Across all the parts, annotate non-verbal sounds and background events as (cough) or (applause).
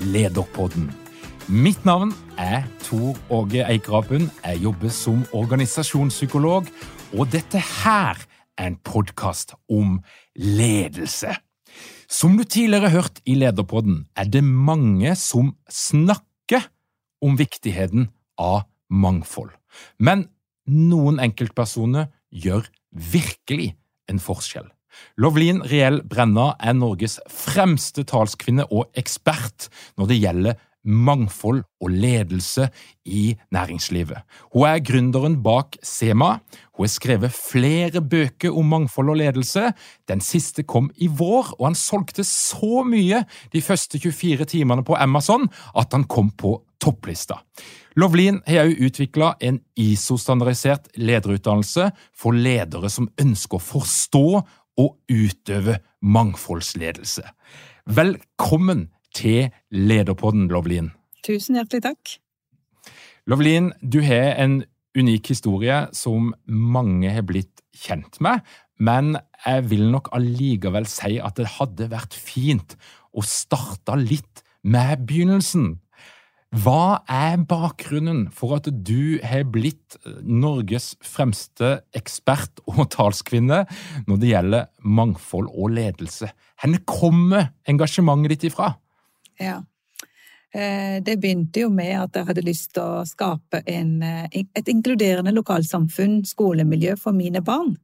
Lederpodden. Mitt navn er Tor Åge Eikrapen. Jeg jobber som organisasjonspsykolog, og dette her er en podkast om ledelse. Som du tidligere har hørt i Lederpodden, er det mange som snakker om viktigheten av mangfold. Men noen enkeltpersoner gjør virkelig en forskjell. Lovlin Riel Brenna er Norges fremste talskvinne og ekspert når det gjelder mangfold og ledelse i næringslivet. Hun er gründeren bak Sema. Hun har skrevet flere bøker om mangfold og ledelse. Den siste kom i vår, og han solgte så mye de første 24 timene på Amazon at han kom på topplista. Lovlin har også utvikla en ISO-standardisert lederutdannelse for ledere som ønsker å forstå og utøve mangfoldsledelse. Velkommen til Lederpodden, Lovlin. Tusen hjertelig takk. Lovlin, du har en unik historie som mange har blitt kjent med, men jeg vil nok allikevel si at det hadde vært fint å starte litt med begynnelsen. Hva er bakgrunnen for at du har blitt Norges fremste ekspert og talskvinne når det gjelder mangfold og ledelse? Hvor kommer engasjementet ditt ifra? Ja, eh, det begynte jo med at jeg hadde lyst til å skape en, eh, et inkluderende lokalsamfunn, skolemiljø, for mine barn.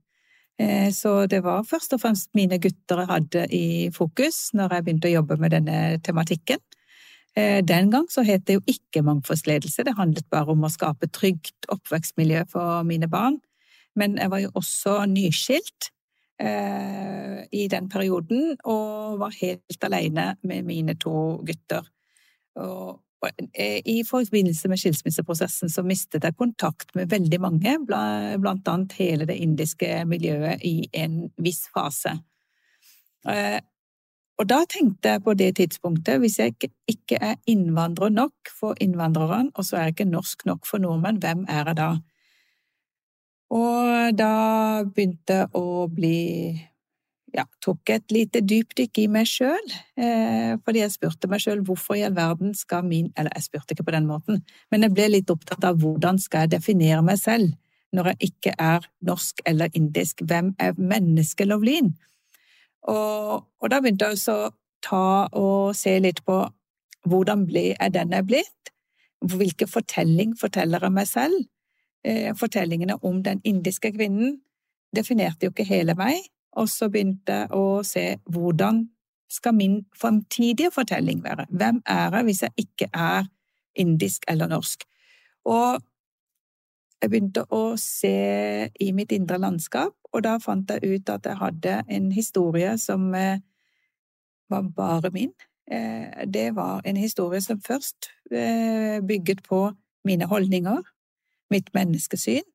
Eh, så det var først og fremst mine gutter jeg hadde i fokus når jeg begynte å jobbe med denne tematikken. Eh, den gang så het det jo ikke mangfoldsledelse, det handlet bare om å skape trygt oppvekstmiljø for mine barn. Men jeg var jo også nyskilt eh, i den perioden, og var helt alene med mine to gutter. Og, og eh, i forbindelse med skilsmisseprosessen så mistet jeg kontakt med veldig mange, blant annet hele det indiske miljøet i en viss fase. Eh, og da tenkte jeg på det tidspunktet, hvis jeg ikke er innvandrer nok for innvandrerne, og så er jeg ikke norsk nok for nordmenn, hvem er jeg da? Og da begynte jeg å bli ja, tok et lite dypdykk i meg sjøl, eh, fordi jeg spurte meg sjøl hvorfor i all verden skal min Eller jeg spurte ikke på den måten, men jeg ble litt opptatt av hvordan skal jeg definere meg selv når jeg ikke er norsk eller indisk? Hvem er mennesket Lovlin? Og, og da begynte jeg å ta og se litt på hvordan ble, er blitt? Hvilken fortelling forteller jeg meg selv? Eh, fortellingene om den indiske kvinnen definerte jo ikke hele meg, og så begynte jeg å se hvordan skal min fremtidige fortelling være? Hvem er jeg hvis jeg ikke er indisk eller norsk? Og jeg begynte å se i mitt indre landskap, og da fant jeg ut at jeg hadde en historie som eh, var bare min. Eh, det var en historie som først eh, bygget på mine holdninger, mitt menneskesyn,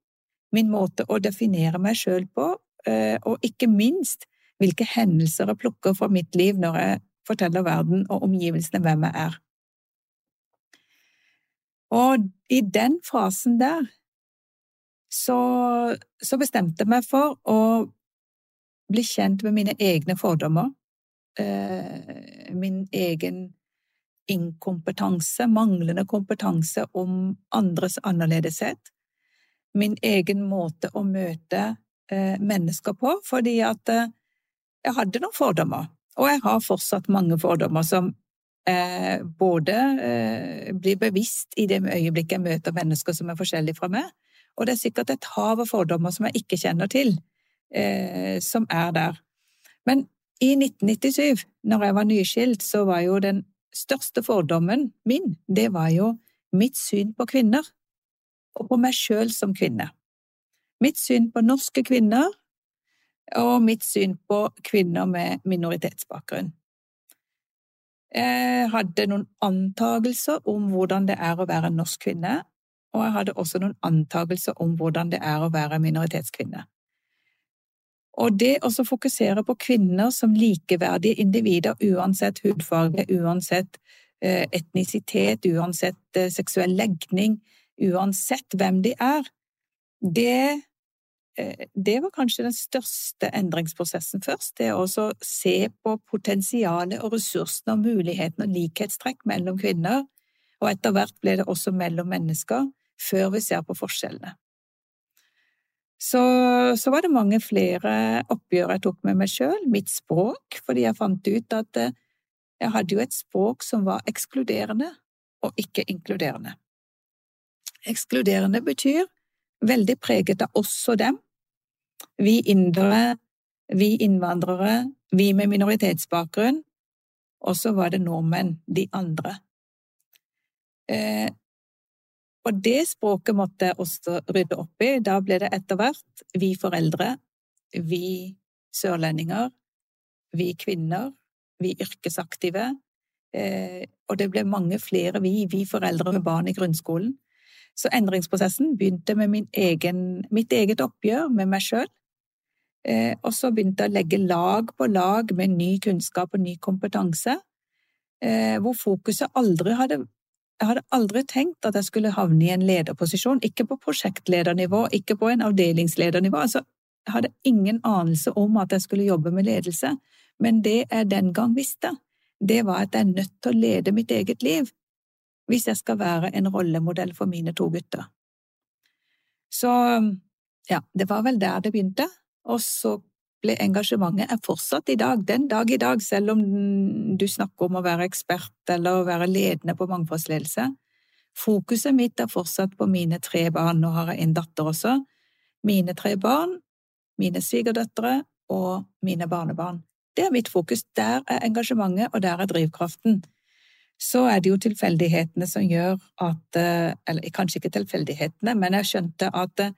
min måte å definere meg sjøl på, og ikke minst hvilke hendelser jeg plukker fra mitt liv når jeg forteller verden og omgivelsene hvem jeg er. Og i den fasen der så, så bestemte jeg meg for å bli kjent med mine egne fordommer, eh, min egen inkompetanse, manglende kompetanse om andres annerledeshet, min egen måte å møte eh, mennesker på, fordi at eh, jeg hadde noen fordommer, og jeg har fortsatt mange fordommer som både blir bevisst i det øyeblikket jeg møter mennesker som er forskjellige fra meg, og det er sikkert et hav av fordommer som jeg ikke kjenner til, eh, som er der. Men i 1997, når jeg var nyskilt, så var jo den største fordommen min, det var jo mitt syn på kvinner, og på meg sjøl som kvinne. Mitt syn på norske kvinner, og mitt syn på kvinner med minoritetsbakgrunn. Jeg hadde noen antagelser om hvordan det er å være en norsk kvinne, og jeg hadde også noen antagelser om hvordan det er å være minoritetskvinne. Og det å fokusere på kvinner som likeverdige individer, uansett hudfarge, uansett eh, etnisitet, uansett eh, seksuell legning, uansett hvem de er, det Eh, det var kanskje den største endringsprosessen først. Det å se på potensialet og ressursene og mulighetene og likhetstrekk mellom kvinner, og etter hvert ble det også mellom mennesker, før vi ser på forskjellene. Så, så var det mange flere oppgjør jeg tok med meg sjøl, mitt språk, fordi jeg fant ut at eh, jeg hadde jo et språk som var ekskluderende og ikke inkluderende. Ekskluderende betyr veldig preget av oss og dem, vi indere, vi innvandrere, vi med minoritetsbakgrunn, og så var det nordmenn, de andre. Og det språket måtte jeg også rydde opp i. Da ble det etter hvert vi foreldre, vi sørlendinger, vi kvinner, vi yrkesaktive, eh, og det ble mange flere vi, vi foreldre med barn i grunnskolen. Så endringsprosessen begynte med egen, mitt eget oppgjør med meg sjøl, eh, og så begynte jeg å legge lag på lag med ny kunnskap og ny kompetanse, eh, hvor fokuset aldri hadde Jeg hadde aldri tenkt at jeg skulle havne i en lederposisjon, ikke på prosjektledernivå, ikke på en avdelingsledernivå. Altså, jeg hadde ingen anelse om at jeg skulle jobbe med ledelse, men det jeg den gang visste, det var at jeg er nødt til å lede mitt eget liv hvis jeg skal være en rollemodell for mine to gutter. Så ja, det var vel der det begynte, og så engasjementet er fortsatt i dag, den dag i dag, selv om du snakker om å være ekspert eller å være ledende på mangfoldsledelse. Fokuset mitt er fortsatt på mine tre barn, nå har jeg en datter også. Mine tre barn, mine svigerdøtre og mine barnebarn. Det er mitt fokus, der er engasjementet, og der er drivkraften så er det jo tilfeldighetene som gjør at eh, Eller kanskje ikke tilfeldighetene, men jeg skjønte at eh,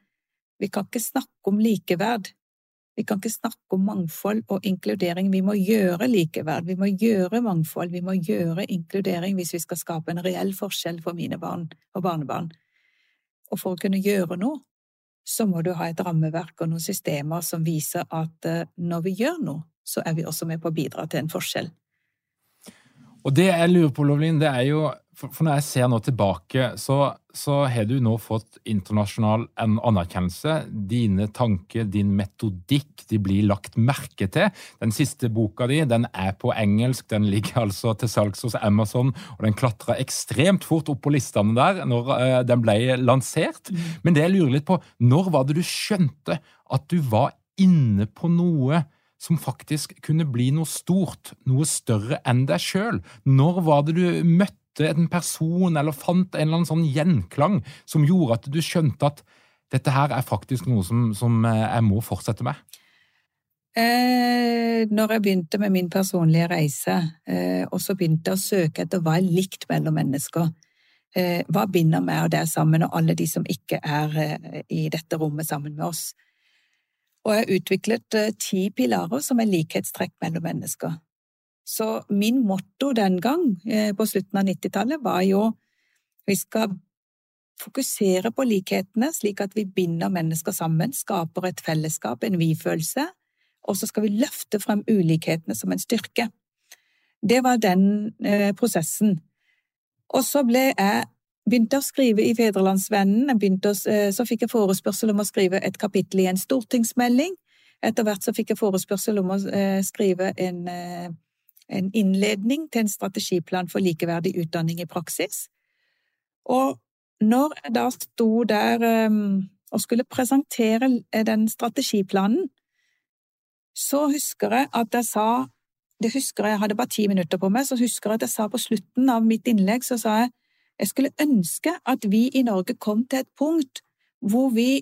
vi kan ikke snakke om likeverd. Vi kan ikke snakke om mangfold og inkludering. Vi må gjøre likeverd, vi må gjøre mangfold, vi må gjøre inkludering hvis vi skal skape en reell forskjell for mine barn og barnebarn. Og for å kunne gjøre noe, så må du ha et rammeverk og noen systemer som viser at eh, når vi gjør noe, så er vi også med på å bidra til en forskjell. Og det jeg lurer på, Lovlin, det er jo For når jeg ser nå tilbake, så, så har du nå fått internasjonal anerkjennelse. Dine tanker, din metodikk, de blir lagt merke til. Den siste boka di den er på engelsk, den ligger altså til salgs hos Amazon, og den klatra ekstremt fort opp på listene der når uh, den ble lansert. Mm. Men det jeg lurer litt på, når var det du skjønte at du var inne på noe som faktisk kunne bli noe stort, noe større enn deg sjøl? Når var det du møtte en person eller fant en eller annen sånn gjenklang som gjorde at du skjønte at dette her er faktisk noe som, som eh, jeg må fortsette med? Eh, når jeg begynte med min personlige reise, eh, og så begynte jeg å søke etter hva er likt mellom mennesker, eh, hva binder meg og deg sammen, og alle de som ikke er eh, i dette rommet sammen med oss, og jeg har utviklet ti pilarer som er likhetstrekk mellom mennesker. Så min motto den gang, eh, på slutten av 90-tallet, var jo vi skal fokusere på likhetene slik at vi binder mennesker sammen, skaper et fellesskap, en vi-følelse, og så skal vi løfte frem ulikhetene som en styrke. Det var den eh, prosessen. Og så ble jeg begynte å skrive i Fedrelandsvennen. Å, så fikk jeg forespørsel om å skrive et kapittel i en stortingsmelding. Etter hvert så fikk jeg forespørsel om å skrive en, en innledning til en strategiplan for likeverdig utdanning i praksis. Og når jeg da sto der og skulle presentere den strategiplanen, så husker jeg at jeg sa det husker Jeg jeg hadde bare ti minutter på meg, så husker jeg at jeg sa på slutten av mitt innlegg så sa jeg jeg skulle ønske at vi i Norge kom til et punkt hvor vi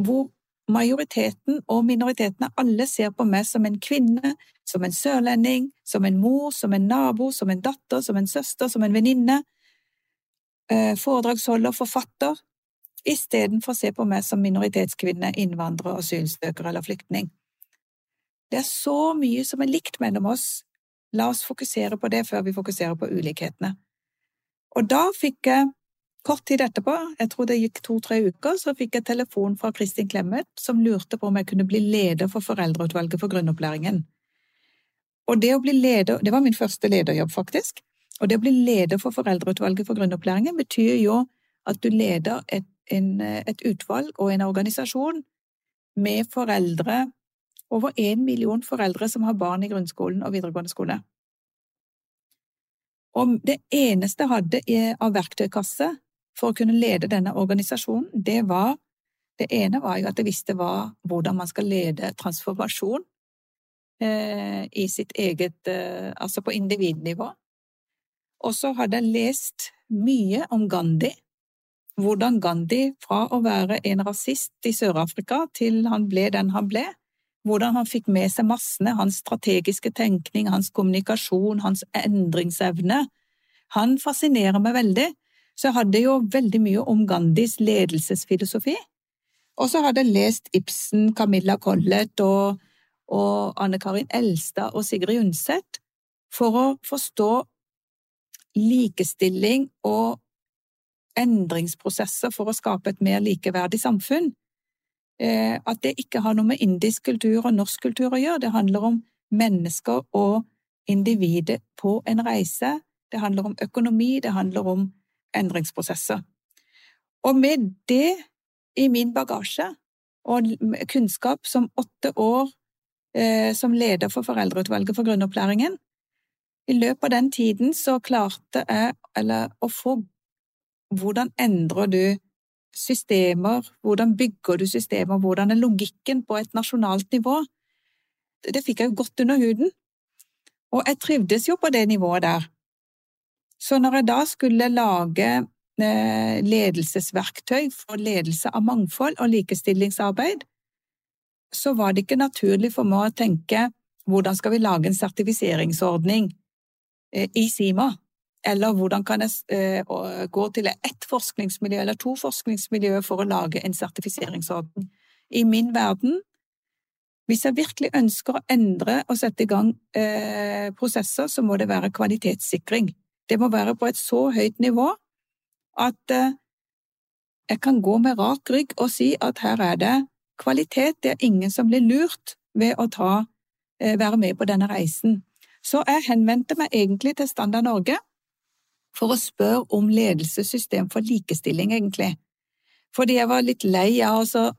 hvor majoriteten og minoritetene alle ser på meg som en kvinne, som en sørlending, som en mor, som en nabo, som en datter, som en søster, som en venninne, eh, foredragsholder, forfatter, istedenfor å se på meg som minoritetskvinne, innvandrer, asylsøker eller flyktning. Det er så mye som er likt mellom oss. La oss fokusere på det før vi fokuserer på ulikhetene. Og da fikk jeg, kort tid etterpå, jeg tror det gikk to–tre uker, så fikk jeg telefon fra Kristin Clemet som lurte på om jeg kunne bli leder for Foreldreutvalget for grunnopplæringen. Og det å bli leder, det var min første lederjobb, faktisk. Og det å bli leder for Foreldreutvalget for grunnopplæringen betyr jo at du leder et, en, et utvalg og en organisasjon med foreldre over én million foreldre som har barn i grunnskolen og videregående skole. Og det eneste jeg hadde av verktøykasse for å kunne lede denne organisasjonen, det var Det ene var jo at jeg visste hva, hvordan man skal lede transformasjon eh, i sitt eget eh, Altså på individnivå. Og så hadde jeg lest mye om Gandhi. Hvordan Gandhi, fra å være en rasist i Sør-Afrika til han ble den han ble, hvordan han fikk med seg massene, hans strategiske tenkning, hans kommunikasjon, hans endringsevne. Han fascinerer meg veldig, så jeg hadde jo veldig mye om Gandhis ledelsesfilosofi. Og så hadde jeg lest Ibsen, Camilla Collett og, og Anne Karin Elstad og Sigrid Undset for å forstå likestilling og endringsprosesser for å skape et mer likeverdig samfunn. Eh, at det ikke har noe med indisk kultur og norsk kultur å gjøre. Det handler om mennesker og individet på en reise. Det handler om økonomi, det handler om endringsprosesser. Og med det i min bagasje, og kunnskap som åtte år eh, som leder for Foreldreutvalget for grunnopplæringen, i løpet av den tiden så klarte jeg eller, å få Hvordan endrer du systemer, hvordan bygger du systemer, hvordan er logikken på et nasjonalt nivå? Det fikk jeg jo godt under huden, og jeg trivdes jo på det nivået der. Så når jeg da skulle lage eh, ledelsesverktøy for ledelse av mangfold og likestillingsarbeid, så var det ikke naturlig for meg å tenke hvordan skal vi lage en sertifiseringsordning eh, i Sima? Eller hvordan kan jeg eh, gå til ett forskningsmiljø eller to forskningsmiljøer for å lage en sertifiseringsordning? I min verden, hvis jeg virkelig ønsker å endre og sette i gang prosesser, så må det være kvalitetssikring. Det må være på et så høyt nivå at eh, jeg kan gå med rak rygg og si at her er det kvalitet, det er ingen som blir lurt ved å ta, være med på denne reisen. Så jeg henvendte meg egentlig til Standard Norge for å spørre om ledelsessystem for likestilling, egentlig. Fordi jeg var litt lei av altså,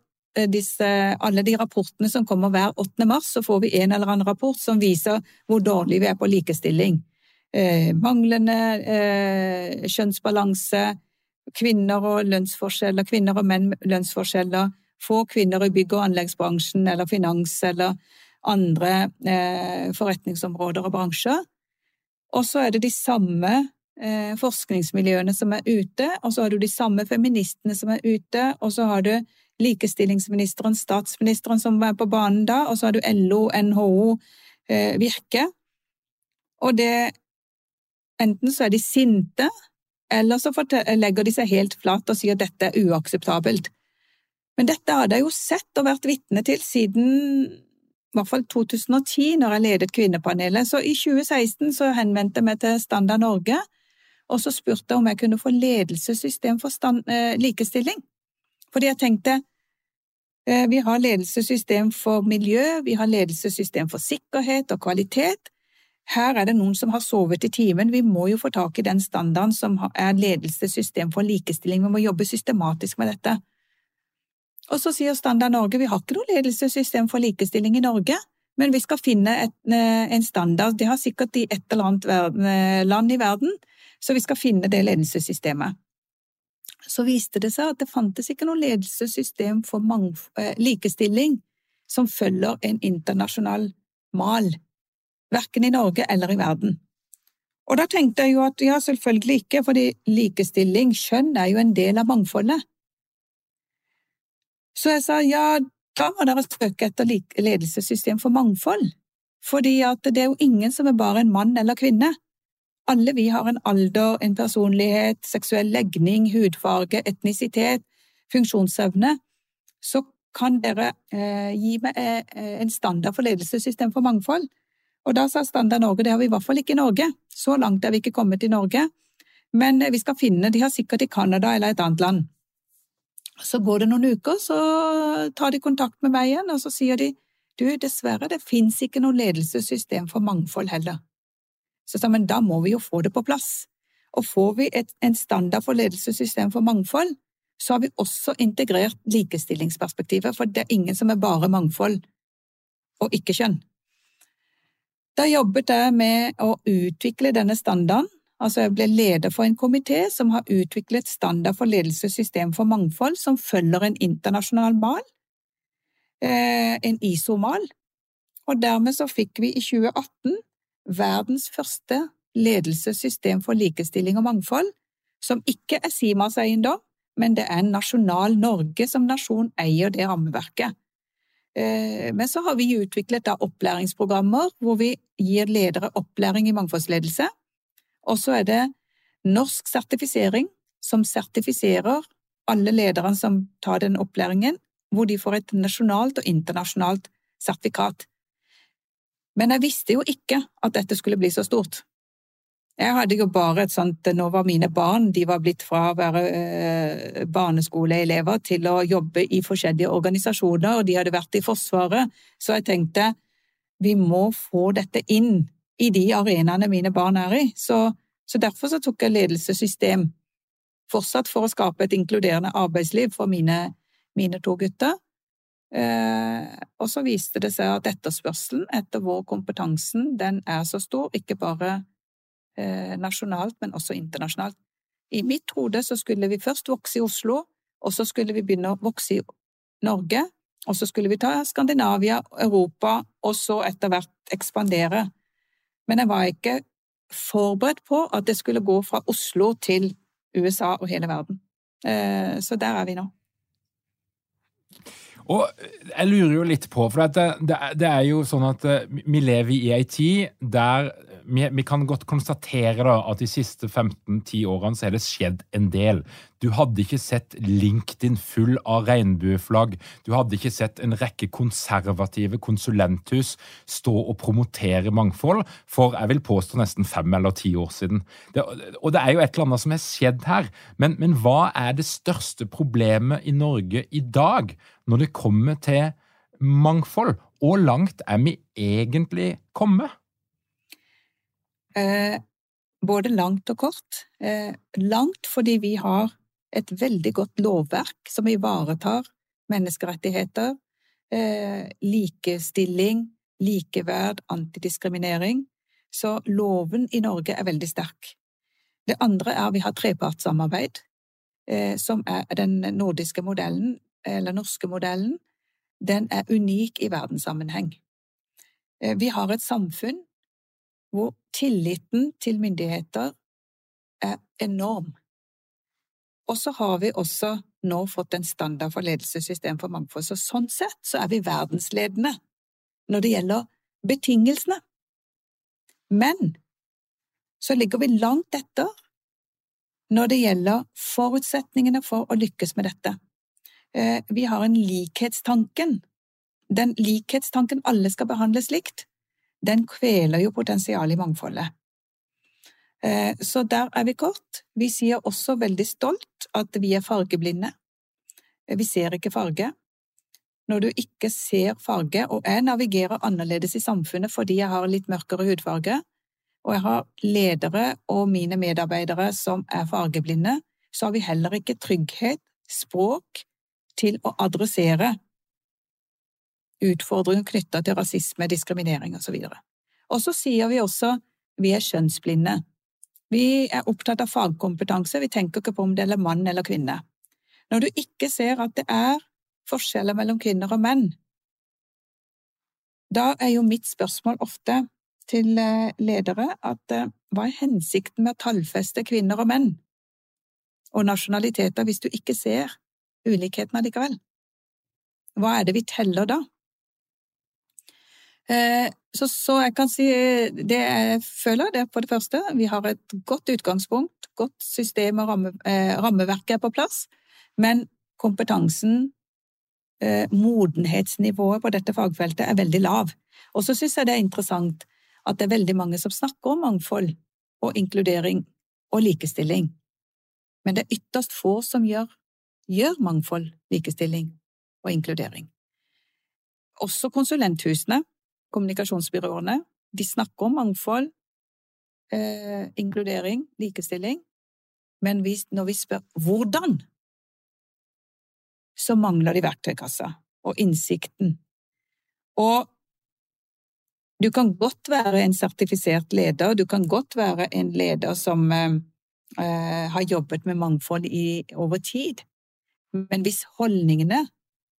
disse, alle de rapportene som kommer hver 8. mars, så får vi en eller annen rapport som viser hvor dårlig vi er på likestilling. Eh, manglende eh, kjønnsbalanse, kvinner og lønnsforskjeller, kvinner og menn lønnsforskjeller, få kvinner i bygg- og anleggsbransjen eller finans eller andre eh, forretningsområder og bransjer. Og så er det de samme eh, forskningsmiljøene som er ute, og så har du de samme feministene som er ute, og så har du likestillingsministeren, statsministeren som er på banen da, og så har du LO, NHO, eh, Virke. Og det Enten så er de sinte, eller så legger de seg helt flat og sier at dette er uakseptabelt. Men dette hadde jeg jo sett og vært vitne til siden i hvert fall 2010, når jeg ledet Kvinnepanelet. Så i 2016 så henvendte jeg meg til Standard Norge og så spurte jeg om jeg kunne få ledelsessystem for stand, eh, likestilling. Fordi jeg tenkte eh, vi har ledelsessystem for miljø, vi har ledelsessystem for sikkerhet og kvalitet. Her er det noen som har sovet i timen, vi må jo få tak i den standarden som er ledelsessystem for likestilling, vi må jobbe systematisk med dette. Og så sier Standard Norge vi har ikke noe ledelsessystem for likestilling i Norge, men vi skal finne et, eh, en standard, det har sikkert i et eller annet verden, eh, land i verden, så vi skal finne det ledelsessystemet. Så viste det seg at det fantes ikke noe ledelsessystem for eh, likestilling som følger en internasjonal mal, verken i Norge eller i verden. Og da tenkte jeg jo at ja, selvfølgelig ikke, fordi likestilling, kjønn, er jo en del av mangfoldet. Så jeg sa ja, da må dere søke etter ledelsessystem for mangfold, fordi at det er jo ingen som er bare en mann eller kvinne. Alle vi har en alder, en personlighet, seksuell legning, hudfarge, etnisitet, funksjonsevne. Så kan dere eh, gi meg eh, en standard for ledelsessystem for mangfold? Og da sa Standard Norge det har vi i hvert fall ikke i Norge. Så langt er vi ikke kommet i Norge. Men vi skal finne, de har sikkert i Canada eller et annet land. Så går det noen uker, så tar de kontakt med meg igjen, og så sier de du, dessverre, det fins ikke noe ledelsessystem for mangfold heller. Så sa men da må vi jo få det på plass. Og får vi et, en standard for ledelsessystem for mangfold, så har vi også integrert likestillingsperspektivet, for det er ingen som er bare mangfold og ikke kjønn. Da jobbet jeg med å utvikle denne standarden, altså jeg ble leder for en komité som har utviklet standard for ledelsessystem for mangfold som følger en internasjonal mal, eh, en ISO-mal, og dermed så fikk vi i 2018 verdens første ledelsessystem for likestilling og mangfold, som ikke er Simas eiendom, men det er en nasjonal Norge som nasjon eier det rammeverket. Eh, men så har vi utviklet opplæringsprogrammer hvor vi gir ledere opplæring i mangfoldsledelse. Og så er det norsk sertifisering som sertifiserer alle lederne som tar den opplæringen, hvor de får et nasjonalt og internasjonalt sertifikat. Men jeg visste jo ikke at dette skulle bli så stort. Jeg hadde jo bare et sånt Nå var mine barn de var blitt fra å være eh, barneskoleelever til å jobbe i forskjellige organisasjoner, og de hadde vært i Forsvaret, så jeg tenkte vi må få dette inn i de arenaene mine barn er i. Så, så derfor så tok jeg ledelsessystem, fortsatt for å skape et inkluderende arbeidsliv for mine, mine to gutter. Eh, og så viste det seg at etterspørselen etter vår kompetansen, den er så stor, ikke bare eh, nasjonalt, men også internasjonalt. I mitt hode så skulle vi først vokse i Oslo, og så skulle vi begynne å vokse i Norge, og så skulle vi ta Skandinavia, Europa, og så etter hvert ekspandere. Men jeg var ikke forberedt på at det skulle gå fra Oslo til USA og hele verden. Eh, så der er vi nå. Og jeg lurer jo litt på, for det, er jo sånn at eh, vi lever i ei tid der vi, vi, kan godt konstatere da at de siste 15-10 årene så er det skjedd en del. Du hadde ikke sett LinkedIn full av regnbueflagg. Du hadde ikke sett en rekke konservative konsulenthus stå og promotere mangfold for jeg vil påstå nesten fem eller ti år siden. Det, og det er jo et eller annet som har skjedd her. Men, men hva er det største problemet i Norge i dag når det kommer til mangfold? Hvor langt er vi egentlig kommet? Eh, både langt og kort. Eh, langt fordi vi har et veldig godt lovverk som ivaretar menneskerettigheter, eh, likestilling, likeverd, antidiskriminering. Så loven i Norge er veldig sterk. Det andre er at vi har trepartssamarbeid, som er den nordiske modellen, eller norske modellen. Den er unik i verdenssammenheng. Vi har et samfunn hvor tilliten til myndigheter er enorm. Og så har vi også nå fått en standard for ledelsessystem for mangfold, så sånn sett så er vi verdensledende når det gjelder betingelsene. Men så ligger vi langt etter når det gjelder forutsetningene for å lykkes med dette. Eh, vi har en likhetstanken. Den likhetstanken alle skal behandles likt, den kveler jo potensialet i mangfoldet. Eh, så der er vi kort. Vi sier også veldig stolt at vi er fargeblinde. Eh, vi ser ikke farge. Når du ikke ser farge, og jeg navigerer annerledes i samfunnet fordi jeg har litt mørkere hudfarge, og jeg har ledere og mine medarbeidere som er fargeblinde, så har vi heller ikke trygghet, språk, til å adressere utfordringer knytta til rasisme, diskriminering osv. Og så sier vi også vi er kjønnsblinde. Vi er opptatt av fagkompetanse, vi tenker ikke på om det er mann eller kvinne. Når du ikke ser at det er forskjeller mellom kvinner og menn, da er jo mitt spørsmål ofte til eh, ledere at eh, hva er hensikten med å tallfeste kvinner og menn og nasjonaliteter hvis du ikke ser ulikheten allikevel? Hva er det vi teller da? Eh, så, så, jeg kan si det jeg føler, det er på det første vi har et godt utgangspunkt, godt system og ramme, eh, rammeverket er på plass, men kompetansen, eh, modenhetsnivået på dette fagfeltet er veldig lav. Og så syns jeg det er interessant at det er veldig mange som snakker om mangfold og inkludering og likestilling, men det er ytterst få som gjør, gjør mangfold, likestilling og inkludering. Også konsulenthusene kommunikasjonsbyråene. De snakker om mangfold, eh, inkludering, likestilling, men vi, når vi spør hvordan, så mangler de verktøykassa og innsikten. Og du kan godt være en sertifisert leder, du kan godt være en leder som eh, eh har jobbet med mangfold i, over tid, men hvis holdningene,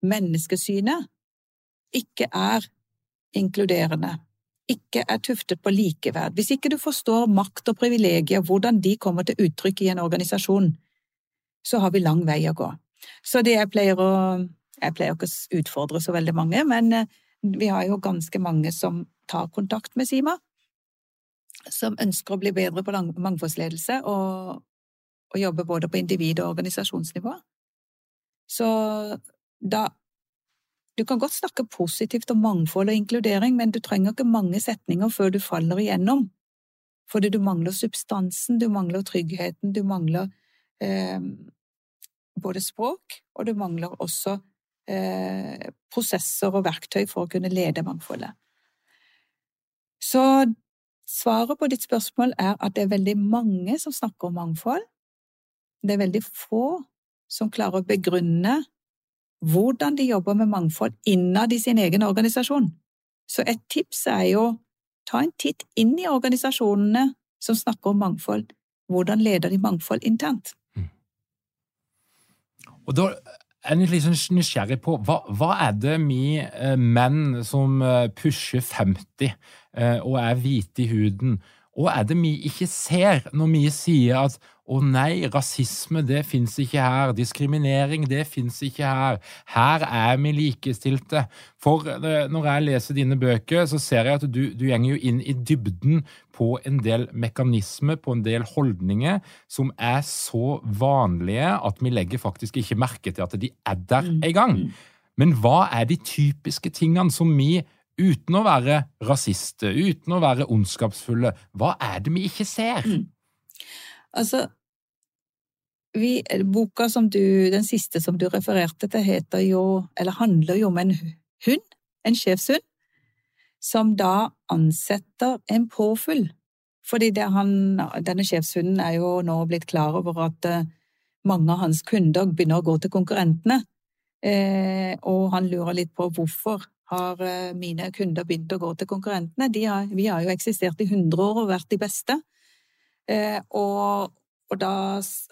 menneskesynet, ikke er inkluderende, ikke er tuftet på likeverd, hvis ikke du forstår makt og privilegier, hvordan de kommer til uttrykk i en organisasjon, så har vi lang vei å gå. Så det jeg pleier å Jeg pleier ikke å utfordre så veldig mange, men eh, vi har jo ganske mange som tar kontakt med Sima, som ønsker å bli bedre på mangfoldsledelse og, og jobbe både på individ- og organisasjonsnivå. Så da du kan godt snakke positivt om mangfold og inkludering, men du trenger ikke mange setninger før du faller igjennom. Fordi du mangler substansen, du mangler tryggheten, du mangler eh, både språk, og du mangler også eh, prosesser og verktøy for å kunne lede mangfoldet. Så svaret på ditt spørsmål er at det er veldig mange som snakker om mangfold. Det er veldig få som klarer å begrunne hvordan de jobber med mangfold innad i sin egen organisasjon. Så et tips er jo ta en titt inn i organisasjonene som snakker om mangfold. Hvordan leder de mangfold internt? Mm. Og da er jeg litt sånn nysgjerrig på hva, hva er det vi eh, menn som eh, pusher 50 eh, og er hvite i huden, og er det vi ikke ser når vi sier at å nei, rasisme det fins ikke her, diskriminering det fins ikke her, her er vi likestilte. For eh, når jeg leser dine bøker, så ser jeg at du, du gjenger jo inn i dybden på en del mekanismer, på en del holdninger, som er så vanlige at vi legger faktisk ikke merke til at de er der engang. gang. Mm. Men hva er de typiske tingene som vi uten å være rasister, uten å være ondskapsfulle, hva er det vi ikke ser? Mm. Altså, vi, boka som du, den siste som du refererte til, heter jo, eller handler jo om en hund, en sjefshund, som da ansetter en påfugl. Fordi han, denne sjefshunden er jo nå blitt klar over at eh, mange av hans kunder begynner å gå til konkurrentene, eh, og han lurer litt på hvorfor har eh, mine kunder begynt å gå til konkurrentene. Har, vi har jo eksistert i 100 år og vært de beste. Eh, og, og da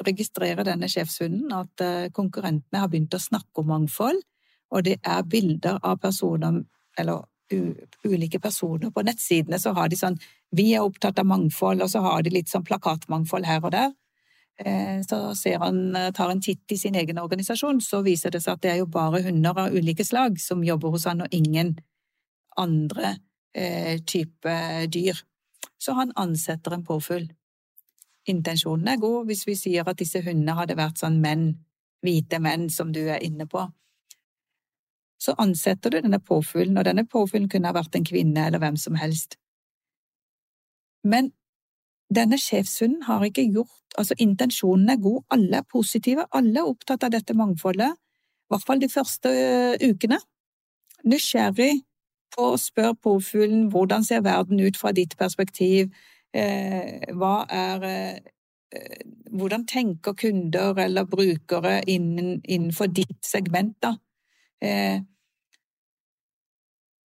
registrerer denne sjefshunden at eh, konkurrentene har begynt å snakke om mangfold, og det er bilder av personer, eller ulike personer på nettsidene, så har de sånn 'Vi er opptatt av mangfold', og så har de litt sånn plakatmangfold her og der. Eh, så ser han, tar en titt i sin egen organisasjon, så viser det seg at det er jo bare hunder av ulike slag som jobber hos han, og ingen andre eh, type dyr. Så han ansetter en påfugl intensjonen er god hvis vi sier at disse hundene hadde vært sånn menn, hvite menn, som du er inne på. Så ansetter du denne påfuglen, og denne påfuglen kunne ha vært en kvinne eller hvem som helst. Men denne sjefshunden har ikke gjort Altså, intensjonen er god, alle er positive, alle er opptatt av dette mangfoldet, i hvert fall de første øh, ukene. Nysgjerrig på å spørre påfuglen hvordan ser verden ut fra ditt perspektiv, Hva er Hvordan tenker kunder eller brukere innenfor ditt segment, da?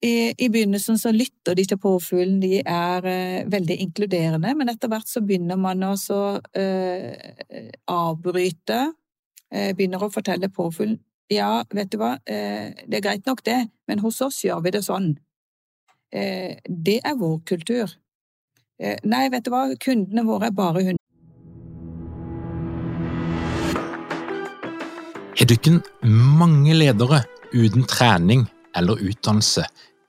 I, I, begynnelsen så lytter de til påfuglen, de er uh, veldig inkluderende, men etter hvert så begynner man å uh, avbryte, uh, begynner å fortelle påfuglen ja, vet du hva, det er greit nok det, men hos oss gjør vi det sånn. Det er vår kultur. Nei, vet du hva, kundene våre er bare hunder. Har dere mange ledere uten trening eller utdannelse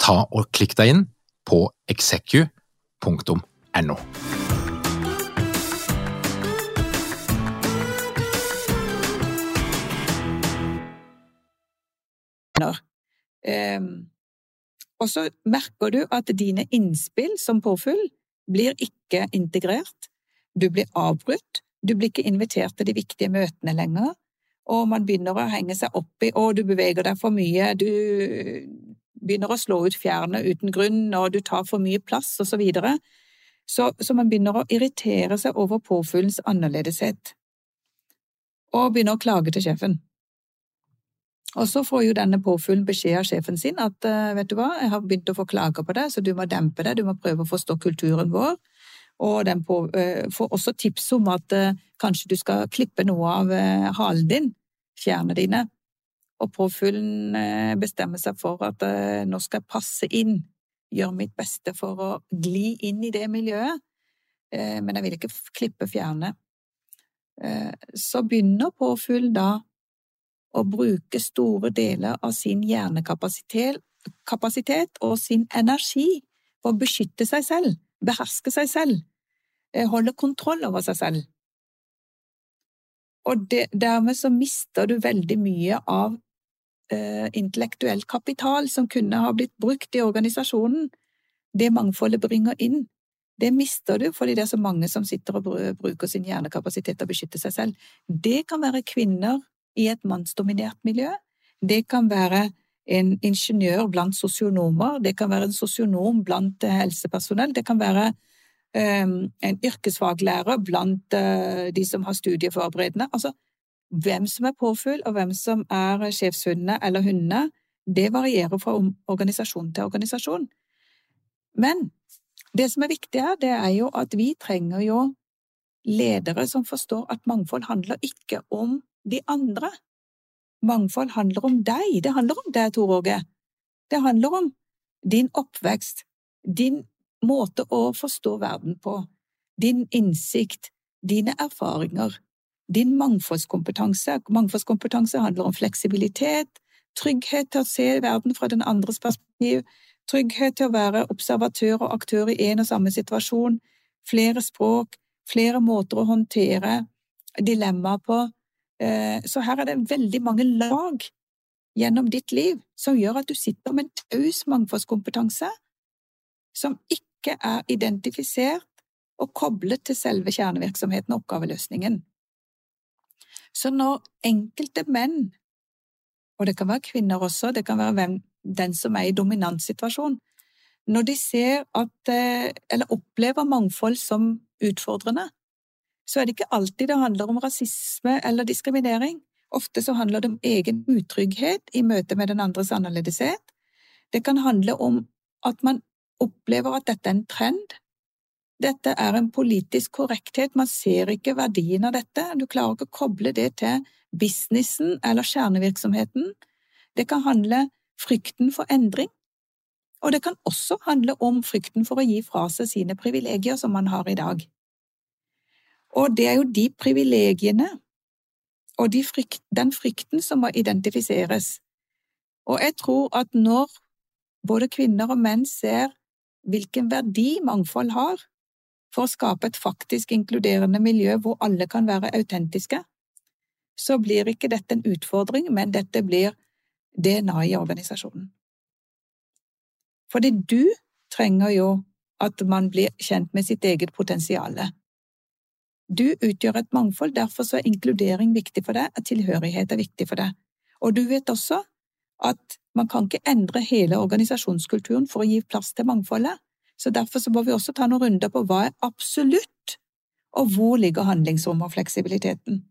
ta og klikk deg inn på execu.no. Um, og så merker du at dine innspill som påfyll blir ikke integrert, du blir avbrutt, du blir ikke invitert til de viktige møtene lenger, og man begynner å henge seg opp i å, du beveger deg for mye, du begynner å slå ut fjærene uten grunn, og du tar for mye plass, og så videre. Så, så man begynner å irritere seg over påfuglens annerledeshet, og begynner å klage til sjefen. Og så får jo denne påfuglen beskjed av sjefen sin at eh, vet du hva, jeg har begynt å få klager på deg, så du må dempe deg, du må prøve å forstå kulturen vår. Og den på, uh, får også tips om at uh, kanskje du skal klippe noe av halen din, fjærene dine, og påfuglen eh, bestemmer seg for at eh, nå skal jeg passe inn, gjøre mitt beste for å gli inn i det miljøet, eh, men jeg vil ikke klippe fjerne. Så begynner påfuglen da å bruke store deler av sin hjernekapasitet og sin energi for å beskytte seg selv, beherske seg selv, holde kontroll over seg selv. Og det, dermed så mister du veldig mye av eh, intellektuell kapital som kunne ha blitt brukt i organisasjonen. Det mangfoldet bringer inn, det mister du fordi det er så mange som sitter og bruker sin hjernekapasitet til å beskytte seg selv. Det kan være kvinner i et mannsdominert miljø. Det kan være en ingeniør blant sosionomer, det kan være en sosionom blant helsepersonell, det kan være en yrkesfaglærer blant uh, de som har studieforberedende. Altså, hvem som er påfugl, og hvem som er sjefshundene eller hundene, det varierer fra organisasjon til organisasjon. Men det som er viktig her, det er jo at vi trenger jo ledere som forstår at mangfold handler ikke om de andre. Mangfold handler om deg. Det handler om deg, Tor Åge. Det handler om din oppvekst, din måte å forstå verden på, din innsikt, dine erfaringer, din mangfoldskompetanse. Mangfoldskompetanse handler om fleksibilitet, trygghet til å se verden fra den andres perspektiv, trygghet til å være observatør og aktør i en og samme situasjon, flere språk, flere måter å håndtere dilemmaer på. Eh, så her er det veldig mange lag gjennom ditt liv som gjør at du sitter med en taus mangfoldskompetanse som ikke er identifisert og koblet til selve kjernevirksomheten og oppgaveløsningen. Så når enkelte menn, og det kan være kvinner også, det kan være hvem, den som er i dominanssituasjon, når de ser at, eh, eller opplever mangfold som utfordrende, så er det ikke alltid det handler om rasisme eller diskriminering. Ofte så handler det om egen utrygghet i møte med den andres annerledeshet. Det kan handle om at man opplever at dette er en trend, dette er en politisk korrekthet, man ser ikke verdien av dette, du klarer ikke å koble det til businessen eller kjernevirksomheten. Det kan handle frykten for endring, og det kan også handle om frykten for å gi fra seg sine privilegier som man har i dag. Og det er jo de privilegiene og de frykt, den frykten som må identifiseres. Og jeg tror at når både kvinner og menn ser hvilken verdi mangfold har, for å skape et faktisk inkluderende miljø hvor alle kan være autentiske, så blir ikke dette en utfordring, men dette blir DNA i organisasjonen. Fordi du trenger jo at man blir kjent med sitt eget potensial. Du utgjør et mangfold, derfor så er inkludering viktig for deg, og tilhørighet er viktig for deg. Og du vet også at man kan ikke endre hele organisasjonskulturen for å gi plass til mangfoldet, så derfor så må vi også ta noen runder på hva er absolutt, og hvor ligger handlingsrommet og fleksibiliteten.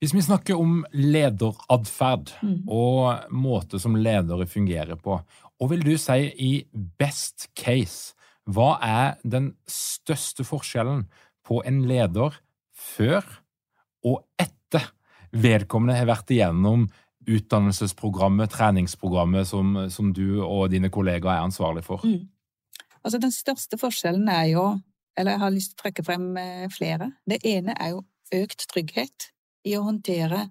Hvis vi snakker om lederatferd mm. og måte som ledere fungerer på, hva vil du si i best case? Hva er den største forskjellen på en leder før og etter vedkommende har vært igjennom utdannelsesprogrammet, treningsprogrammet som, som du og dine kollegaer er ansvarlig for? Mm. Altså, den største forskjellen er jo, eller jeg har lyst til å trekke frem eh, flere, det ene er jo økt trygghet i å håndtere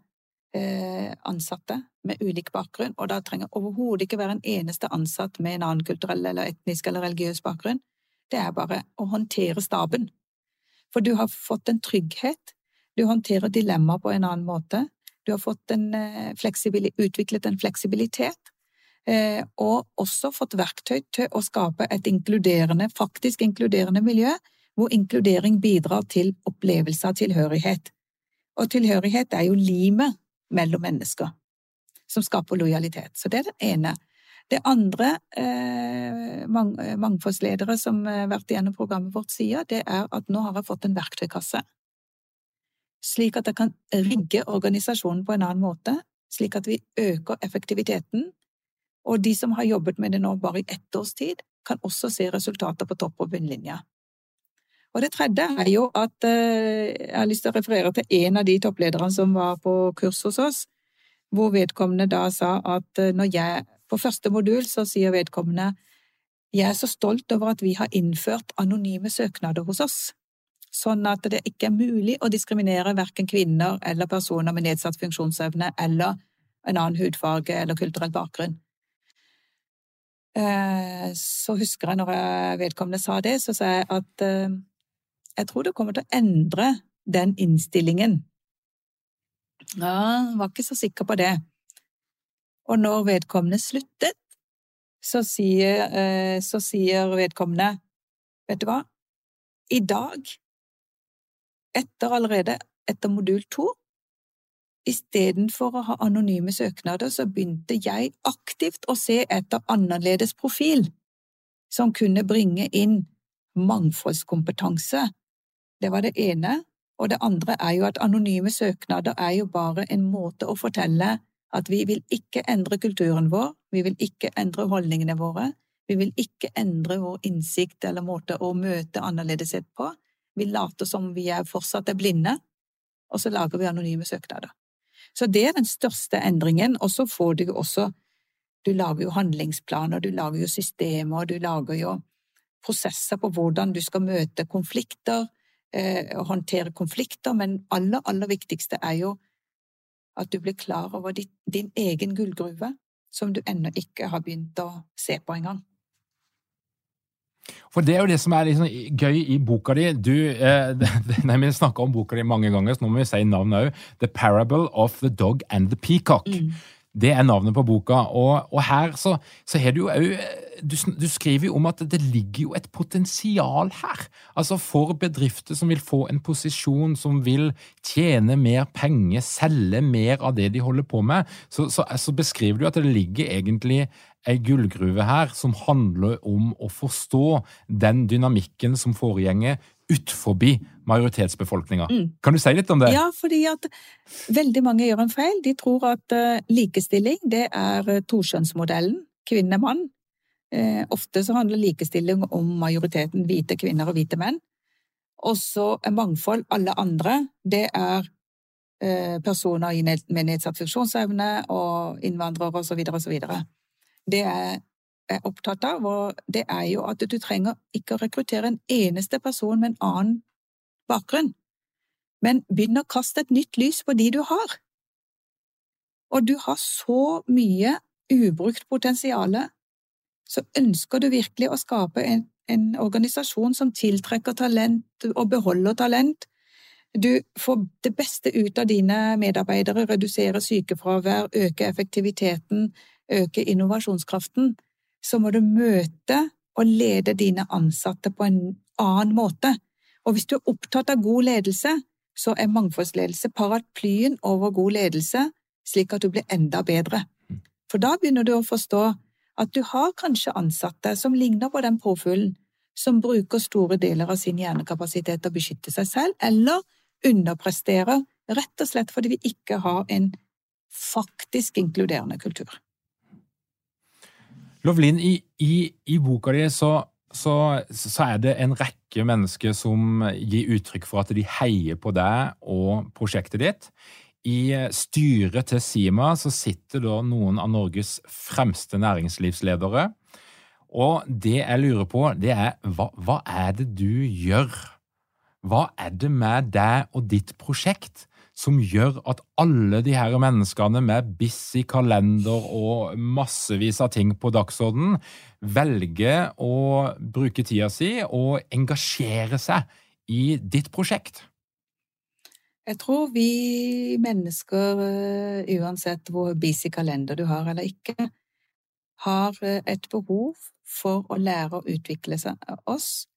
eh, ansatte med ulik bakgrunn, og da trenger overhodet ikke være en eneste ansatt med en annen kulturell eller etnisk eller religiøs bakgrunn. Det er bare å håndtere staben. For du har fått en trygghet, du håndterer dilemmaer på en annen måte, du har en eh, utviklet en fleksibilitet, eh, og også fått verktøy til å skape et inkluderende, faktisk inkluderende miljø, hvor inkludering bidrar til opplevelse av tilhørighet. Og tilhørighet er jo limet mellom mennesker, som skaper lojalitet. Så det er det ene. Det andre eh, mang mangfoldsledere som har vært igjennom programmet vårt sier, det er at nå har jeg fått en verktøykasse. Slik at det kan rigge organisasjonen på en annen måte, slik at vi øker effektiviteten. Og de som har jobbet med det nå bare i ett års tid, kan også se resultater på topp- og bunnlinja. Og det tredje er jo at eh, jeg har lyst til å referere til en av de topplederne som var på kurs hos oss, hvor vedkommende da sa at eh, når jeg På første modul så sier vedkommende jeg er så stolt over at vi har innført anonyme søknader hos oss, sånn at det ikke er mulig å diskriminere verken kvinner eller personer med nedsatt funksjonsevne eller en annen hudfarge eller kulturell bakgrunn. Eh, så husker jeg når vedkommende sa det, så sa jeg at jeg tror det kommer til å endre den innstillingen. Ja, var ikke så sikker på det. Og når vedkommende sluttet, så sier, eh, så sier vedkommende, vet du hva, i dag, etter allerede etter modul to, istedenfor å ha anonyme søknader, så begynte jeg aktivt å se etter annerledes profil som kunne bringe inn mangfoldskompetanse det var det ene. Og det andre er jo at anonyme søknader er jo bare en måte å fortelle at vi vil ikke endre kulturen vår, vi vil ikke endre holdningene våre, vi vil ikke endre vår innsikt eller måte å møte annerledeshet på. Vi later som vi er fortsatt er blinde, og så lager vi anonyme søknader. Så det er den største endringen, og så får du også Du lager jo handlingsplaner, du lager jo systemer, du lager jo prosesser på hvordan du skal møte konflikter, eh, håndtere konflikter, men aller, aller viktigste er jo at du blir klar over din egen gullgruve, som du ennå ikke har begynt å se på engang. For det er jo det som er liksom gøy i boka di. Du, eh, (laughs) Vi snakka om boka di mange ganger, så nå må vi si navnet òg. The Parable of the Dog and the Peacock. Mm. Det er navnet på boka. Og, og her så, så har du jo òg du, du, skriver jo om at det ligger jo et potensial her. Altså For bedrifter som vil få en posisjon, som vil tjene mer penger, selge mer av det de holder på med, så, så, så beskriver du at det ligger egentlig ei gullgruve her som handler om å forstå den dynamikken som foregjenger utenfor majoritetsbefolkninga. Mm. Kan du si litt om det? Ja, fordi at veldig mange gjør en feil. De tror at uh, likestilling det er toskjønnsmodellen. tokjønnsmodellen, kvinne-mann. Eh, ofte så handler likestilling om majoriteten hvite kvinner og hvite menn. Og så mangfold alle andre. Det er personer med nedsatt funksjonsevne og innvandrere osv. osv. Det er er opptatt av, og det er jo at du trenger ikke å rekruttere en eneste person med en annen bakgrunn, men begynn å kaste et nytt lys på de du har. Og du har så mye ubrukt potensial, så ønsker du virkelig å skape en, en organisasjon som tiltrekker talent og beholder talent. Du får det beste ut av dine medarbeidere, reduserer sykefravær, øker effektiviteten, øker innovasjonskraften. Så må du møte og lede dine ansatte på en annen måte. Og hvis du er opptatt av god ledelse, så er mangfoldsledelse paraplyen over god ledelse, slik at du blir enda bedre. For da begynner du å forstå at du har kanskje ansatte som ligner på den påfuglen, som bruker store deler av sin hjernekapasitet til å beskytte seg selv, eller underpresterer, rett og slett fordi vi ikke har en faktisk inkluderende kultur. Lovlin, i, i, i boka di så, så, så, er det en rekke mennesker som gir uttrykk for at de heier på deg og prosjektet ditt. I styret til Sima så sitter da noen av Norges fremste næringslivsledere. Og det jeg lurer på, det er hva, hva er det du gjør? Hva er det med deg og ditt prosjekt som gjør at alle de her menneskene med busy kalender og massevis av ting på dagsordenen velger å bruke tida si og engasjere seg i ditt prosjekt? Jeg tror vi mennesker, eh, uansett hvor busy kalender du har eller ikke, har eh, et behov for å lære å utvikle oss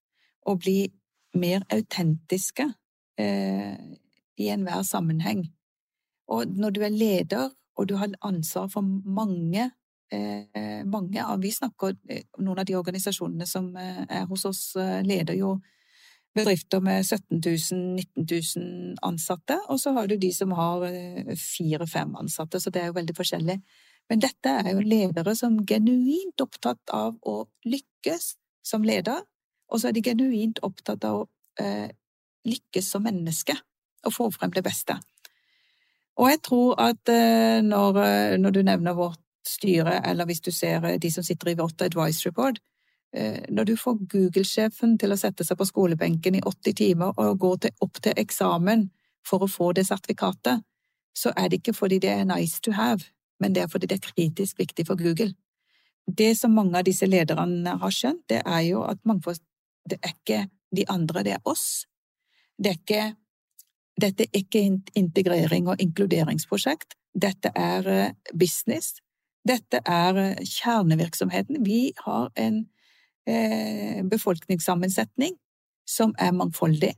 og bli mer autentiske eh, i enhver sammenheng. Og når du er leder, og du har ansvar for mange eh, mange av Vi snakker eh, Noen av de organisasjonene som eh, er hos oss, eh, leder jo bedrifter med 17 000, 19 000 ansatte, og så har du de som har fire-fem ansatte, så det er jo veldig forskjellig. Men dette er jo ledere som er genuint opptatt av å lykkes som leder, og så er de genuint opptatt av å eh, lykkes som menneske og få frem det beste. Og jeg tror at eh, når, eh, når, du nevner vårt styre, eller hvis du ser eh, de som sitter i vårt advisory board, når du får Google-sjefen til å sette seg på skolebenken i 80 timer og gå til, opp til eksamen for å få det sertifikatet, så er det ikke fordi det er nice to have, men det er fordi det er kritisk viktig for Google. Det som mange av disse lederne har skjønt, det er jo at mangfold det er ikke de andre, det er oss. Det er ikke dette er ikke integrering og inkluderingsprosjekt. Dette er eh, business. Dette er eh, kjernevirksomheten. Vi har en eh, befolkningssammensetning som er mangfoldig.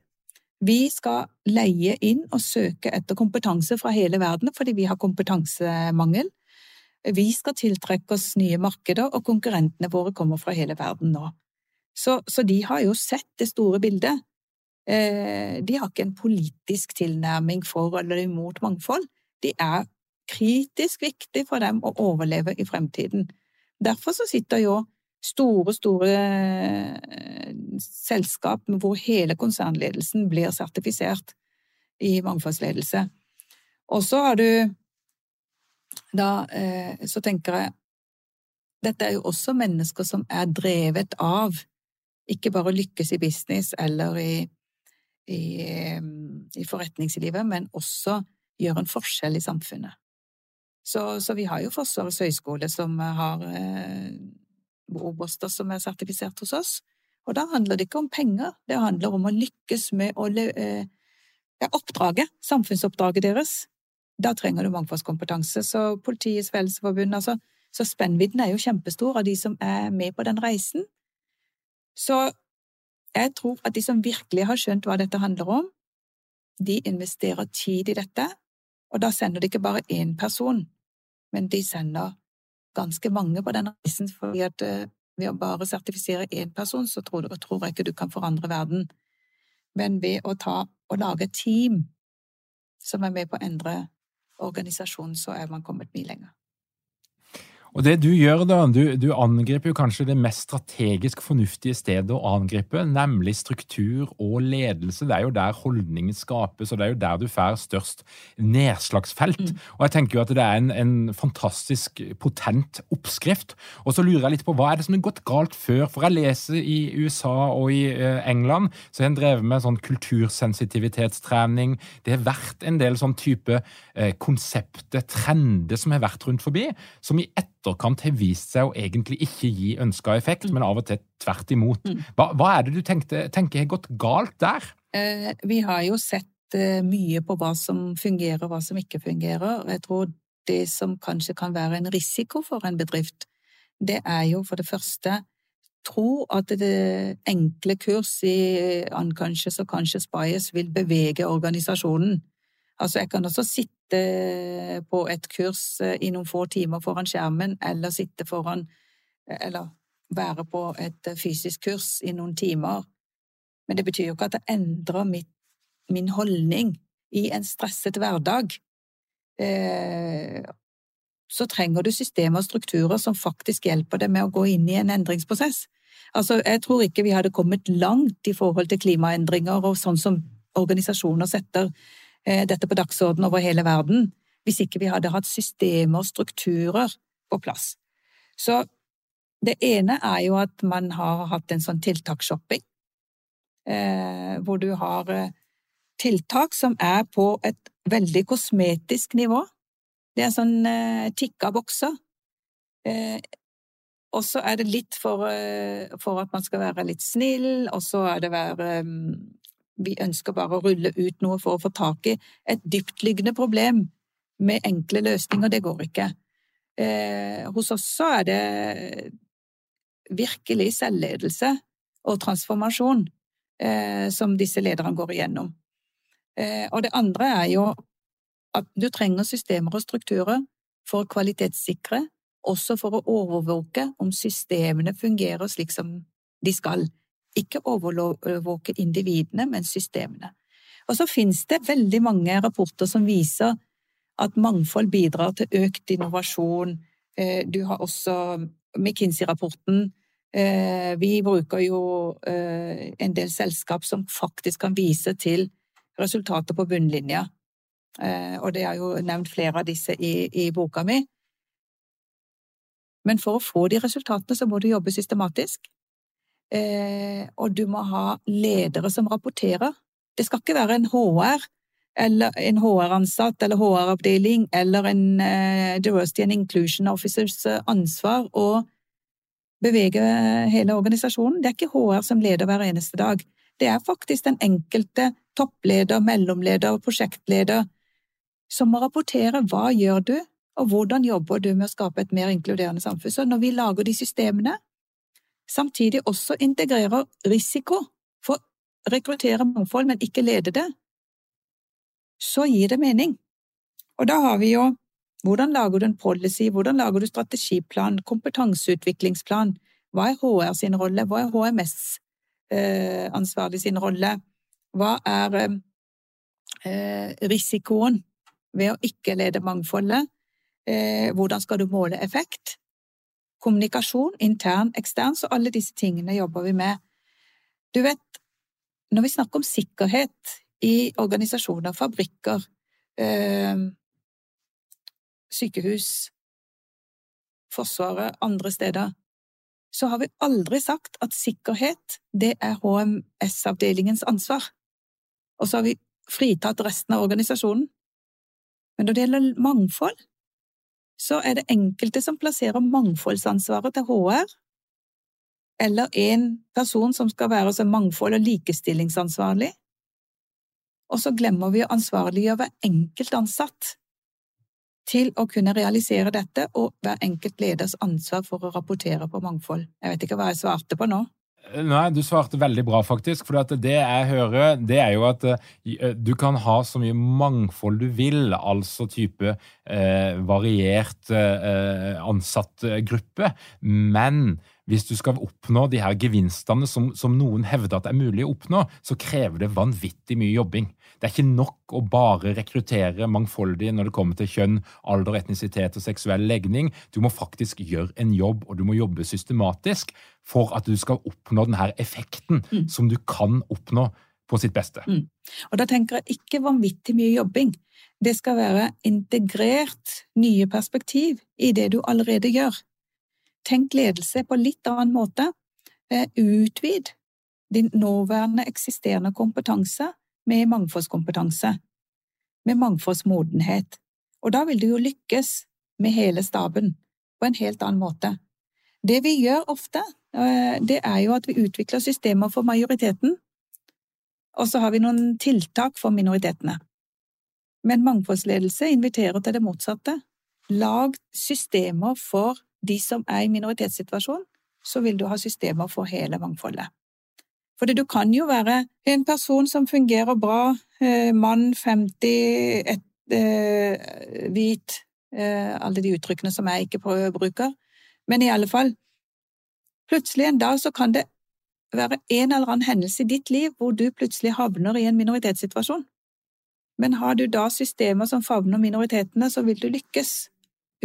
Vi skal leie inn og søke etter kompetanse fra hele verden fordi vi har kompetansemangel. Vi skal tiltrekke oss nye markeder, og konkurrentene våre kommer fra hele verden nå. Så, så de har jo sett det store bildet. Eh, de har ikke en politisk tilnærming for eller imot mangfold. De er kritisk viktig for dem å overleve i fremtiden. Derfor så sitter jo store, store eh, selskap hvor hele konsernledelsen blir sertifisert i mangfoldsledelse. Og så har du da eh, Så tenker jeg Dette er jo også mennesker som er drevet av ikke bare lykkes i business eller i i, i forretningslivet, men også gjøre en forskjell i samfunnet. Så, så vi har jo Forsvarets høgskole som har eh, oberster som er sertifisert hos oss. Og da handler det ikke om penger, det handler om å lykkes med å eh, ja, oppdraget, samfunnsoppdraget deres. Da trenger du mangfoldskompetanse. Så Politiets Fellesforbund, altså, så spennvidden er jo kjempestor av de som er med på den reisen. Så jeg tror at de som virkelig har skjønt hva dette handler om, de investerer tid i dette, og da sender de ikke bare én person, men de sender ganske mange på den reisen, fordi at eh, ved å bare sertifisere én person, så tror, jeg ikke du kan forandre verden. Men ved å ta og lage et team som er med på å endre organisasjonen, så er man kommet mye lenger. Og det du gjør, da, du, du, angriper jo kanskje det mest strategisk fornuftige stedet å angripe, nemlig struktur og ledelse. Det er jo der holdningen skapes, og det er jo der du får størst nedslagsfelt. Mm. Og jeg tenker jo at det er en, en, fantastisk potent oppskrift. Og så lurer jeg litt på hva er det som har gått galt før? For jeg leser i USA og i eh, England, så har en drevet med sånn kultursensitivitetstrening. Det har vært en del sånn type eh, konsepter, trender, som har vært rundt forbi, som i ett etterkant har vist seg å egentlig ikke gi ønska effekt, Mm. men av og til tvert imot. Hva, hva er det du tenkte, tenker har gått galt der? Eh, vi har jo sett eh, mye på hva som fungerer og hva som ikke fungerer. Jeg tror det som kanskje kan være en risiko for en bedrift, det er jo for det første tro at det enkle kurs i unconscious og conscious bias vil bevege organisasjonen. Altså, jeg kan også sitte på et kurs eh, i noen få timer foran skjermen, eller sitte foran Eller være på et eh, fysisk kurs i noen timer. Men det betyr jo ikke at det endrer mitt, min holdning i en stresset hverdag. Eh, så trenger du systemer og strukturer som faktisk hjelper deg med å gå inn i en endringsprosess. Altså, jeg tror ikke vi hadde kommet langt i forhold til klimaendringer og sånn som organisasjoner setter eh, dette på dagsorden over hele verden, hvis ikke vi hadde hatt systemer og strukturer på plass. Så det ene er jo at man har hatt en sånn tiltaksshopping, eh, hvor du har eh, tiltak som er på et veldig kosmetisk nivå. Det er sånn eh, tikka bokser. Eh, og så er det litt for, eh, for, at man skal være litt snill, og så er det være um, Vi ønsker bare å rulle ut noe for å få tak i et dyptliggende problem med enkle løsninger. Det går ikke. Eh, hos oss så er det virkelig selvledelse og transformasjon eh, som disse lederne går igjennom. Eh, og det andre er jo at du trenger systemer og strukturer for å kvalitetssikre, også for å overvåke om systemene fungerer slik som de skal. Ikke overvåke individene, men systemene. Og så finnes det veldig mange rapporter som viser at mangfold bidrar til økt innovasjon. Du har også McKinsey-rapporten. Vi bruker jo en del selskap som faktisk kan vise til resultater på bunnlinja. Og det er jo nevnt flere av disse i, i boka mi. Men for å få de resultatene, så må du jobbe systematisk. Og du må ha ledere som rapporterer. Det skal ikke være en HR eller en HR-ansatt eller HR-avdeling eller en uh, Diversity and Inclusion Officers ansvar å bevege hele organisasjonen. Det er ikke HR som leder hver eneste dag. Det er faktisk den enkelte toppleder, mellomleder, prosjektleder som må rapportere hva gjør du, og hvordan jobber du med å skape et mer inkluderende samfunn. Så når vi lager de systemene, samtidig også integrerer risiko for å rekruttere mangfold, men ikke lede det, så gir det mening. Og da har vi jo hvordan lager du en policy, hvordan lager du strategiplan, kompetanseutviklingsplan, hva er HR sin rolle, hva er HMS-ansvarlig sin rolle, hva er eh, risikoen ved å ikke lede mangfoldet, eh, hvordan skal du måle effekt, kommunikasjon, intern, ekstern, så alle disse tingene jobber vi med. Du vet, når vi snakker om sikkerhet i organisasjoner, fabrikker, øh, sykehus, Forsvaret, andre steder, så har vi aldri sagt at sikkerhet, det er HMS-avdelingens ansvar. Og så har vi fritatt resten av organisasjonen. Men når det gjelder mangfold, så er det enkelte som plasserer mangfoldsansvaret til HR, eller en person som skal være så mangfold- og likestillingsansvarlig. Og så glemmer vi å ansvarliggjøre hver enkelt ansatt til å kunne realisere dette, og hver enkelt leders ansvar for å rapportere på mangfold. Jeg vet ikke hva jeg svarte på nå. Nei, du svarte veldig bra, faktisk. For det jeg hører, det er jo at du kan ha så mye mangfold du vil, altså type eh, variert eh, ansattgruppe, men hvis du skal oppnå de her gevinstene som, som noen hevder at er mulig å oppnå, så krever det vanvittig mye jobbing. Det er ikke nok å bare rekruttere mangfoldig når det kommer til kjønn, alder, etnisitet og seksuell legning. Du må faktisk gjøre en jobb, og du må jobbe systematisk for at du skal oppnå denne effekten mm. som du kan oppnå på sitt beste. Mm. Og da tenker jeg ikke vanvittig mye jobbing. Det skal være integrert nye perspektiv i det du allerede gjør. Tenk ledelse på litt annen måte. Utvid din nåværende eksisterende kompetanse med mangfoldskompetanse, med mangfoldsmodenhet. Og da vil du jo lykkes med hele staben. på en helt annen måte. Det vi gjør ofte, eh, det er jo at vi utvikler systemer for majoriteten, og så har vi noen tiltak for minoritetene. Men mangfoldsledelse inviterer til det motsatte. Lag systemer for de som er i minoritetssituasjon, så vil du ha systemer for hele mangfoldet. For du kan jo være en person som fungerer bra, eh, mann 50, et, eh, hvit, eh, alle de uttrykkene som jeg ikke bruker, men i alle fall, plutselig en dag så kan det være en eller annen hendelse i ditt liv hvor du plutselig havner i en minoritetssituasjon. Men har du da systemer som favner minoritetene, så vil du lykkes,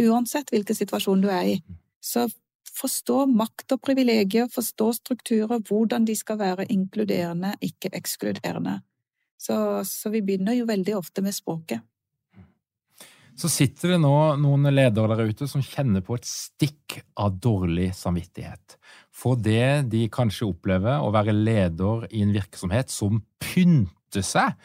uansett hvilken situasjon du er i. Så forstå makt og privilegier, forstå strukturer, hvordan de skal være inkluderende, ikke ekskluderende. Så, så, vi begynner jo veldig ofte med språket. Så sitter det nå noen ledere der ute som kjenner på et stikk av dårlig samvittighet. For det de kanskje opplever å være leder i en virksomhet som pynter seg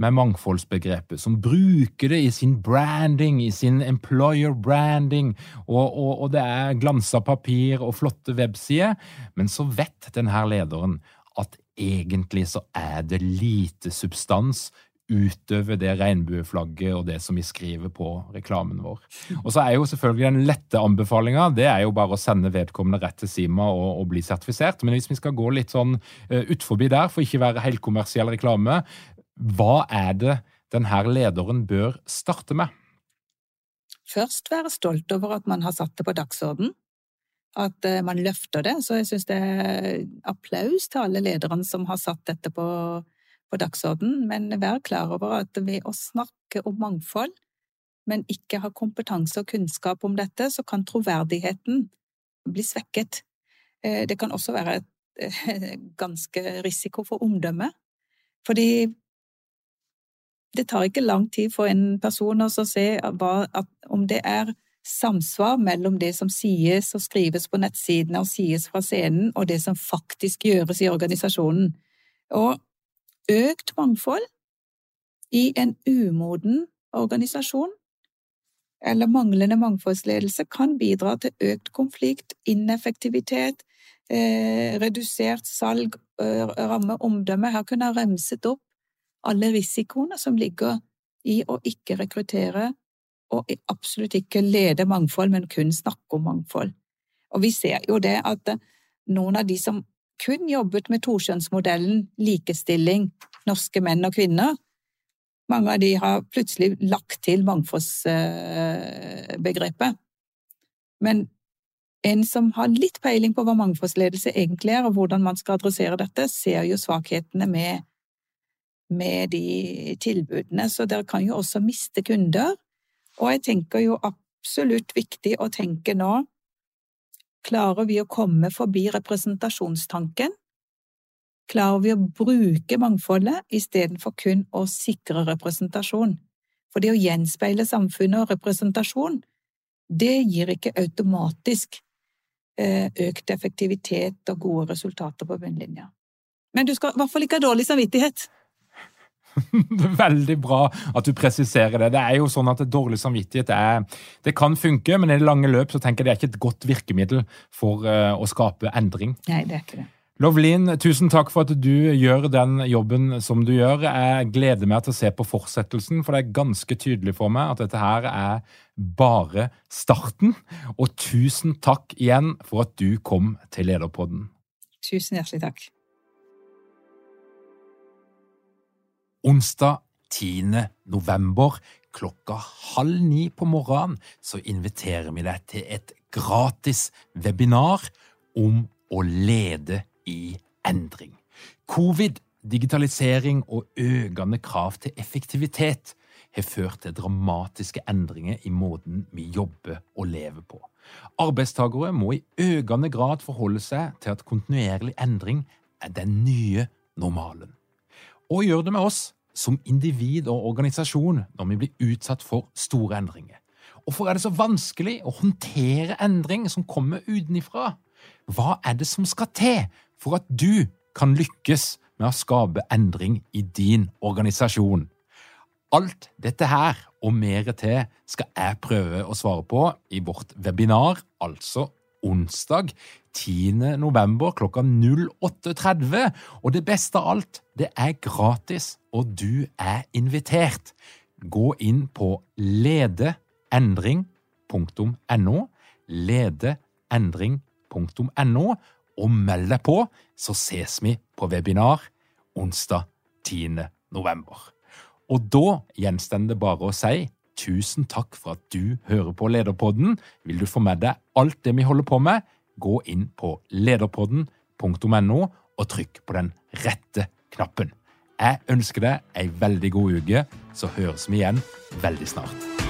med mangfoldsbegrepet, som bruker det i sin branding, i sin employer branding, og, og, og det er glansa papir og flotte websider, men så vet denne lederen at egentlig så er det lite substans utover det regnbueflagget og det som vi skriver på reklamen vår. Og så er jo selvfølgelig den lette anbefalinga det er jo bare å sende vedkommende rett til Sima og, og bli sertifisert. Men hvis vi skal gå litt sånn uh, utforbi der, for ikke være helt kommersiell reklame, hva er det denne lederen bør starte med? Først være stolt over at man har satt det på dagsorden, at eh, man løfter det. Så jeg syns det er applaus til alle lederne som har satt dette på, på dagsorden. Men vær klar over at ved å snakke om mangfold, men ikke ha kompetanse og kunnskap om dette, så kan troverdigheten bli svekket. Eh, det kan også være et (laughs) ganske risiko for omdømmet. Fordi det tar ikke lang tid for en person å se om det er samsvar mellom det som sies og skrives på nettsidene og sies fra scenen, og det som faktisk gjøres i organisasjonen. Og økt mangfold i en umoden organisasjon eller manglende mangfoldsledelse kan bidra til økt konflikt, ineffektivitet, eh, redusert salg, ramme omdømme. Her kunne jeg remset opp alle risikoene som ligger i å ikke rekruttere og absolutt ikke lede mangfold, men kun snakke om mangfold. Og vi ser jo det at noen av de som kun jobbet med tokjønnsmodellen likestilling, norske menn og kvinner, mange av de har plutselig lagt til mangfoldsbegrepet. Men en som har litt peiling på hva mangfoldsledelse egentlig er, og hvordan man skal adressere dette, ser jo svakhetene med med de tilbudene, så dere kan jo også miste kunder. Og jeg tenker jo absolutt viktig å tenke nå Klarer vi å komme forbi representasjonstanken? Klarer vi å bruke mangfoldet istedenfor kun å sikre representasjon? For det å gjenspeile samfunnet og representasjon, det gir ikke automatisk eh, økt effektivitet og gode resultater på bunnlinja. Men du skal i hvert fall ikke ha dårlig samvittighet. (laughs) det er veldig bra at du presiserer det. Det er jo sånn at Dårlig samvittighet er, det kan funke, men i det lange løp så tenker jeg det er ikke et godt virkemiddel for uh, å skape endring. Nei, det er ikke det. Lovlin, tusen takk for at du gjør den jobben som du gjør. Jeg gleder meg til å se på fortsettelsen, for det er ganske tydelig for meg at dette her er bare starten. Og tusen takk igjen for at du kom til Lederpodden. Tusen hjertelig takk. Onsdag 10. november klokka halv ni på morgenen så inviterer vi deg til et gratis webinar om å lede i endring. Covid, digitalisering og økende krav til effektivitet har ført til dramatiske endringer i måten vi jobber og lever på. Arbeidstakere må i økende grad forholde seg til at kontinuerlig endring er den nye normalen og gjør det med oss som individ og organisasjon når vi blir utsatt for store endringer. Hvorfor er det så vanskelig å håndtere endring som kommer utenfra? Hva er det som skal til for at du kan lykkes med å skape endring i din organisasjon? Alt dette her og mer til skal jeg prøve å svare på i vårt webinar, altså onsdag 10. november klokka 08.30. Og det beste av alt, det er gratis, og du er invitert. Gå inn på ledeendring.no, ledeendring.no, og meld deg på, så ses vi på webinar onsdag 10. november. Og da gjenstår det bare å si tusen takk for at du hører på Lederpodden. Vil du få med deg alt det vi holder på med, gå inn på lederpodden.no og trykk på den rette knappen. Jeg ønsker deg ei veldig god uke, så høres vi igjen veldig snart.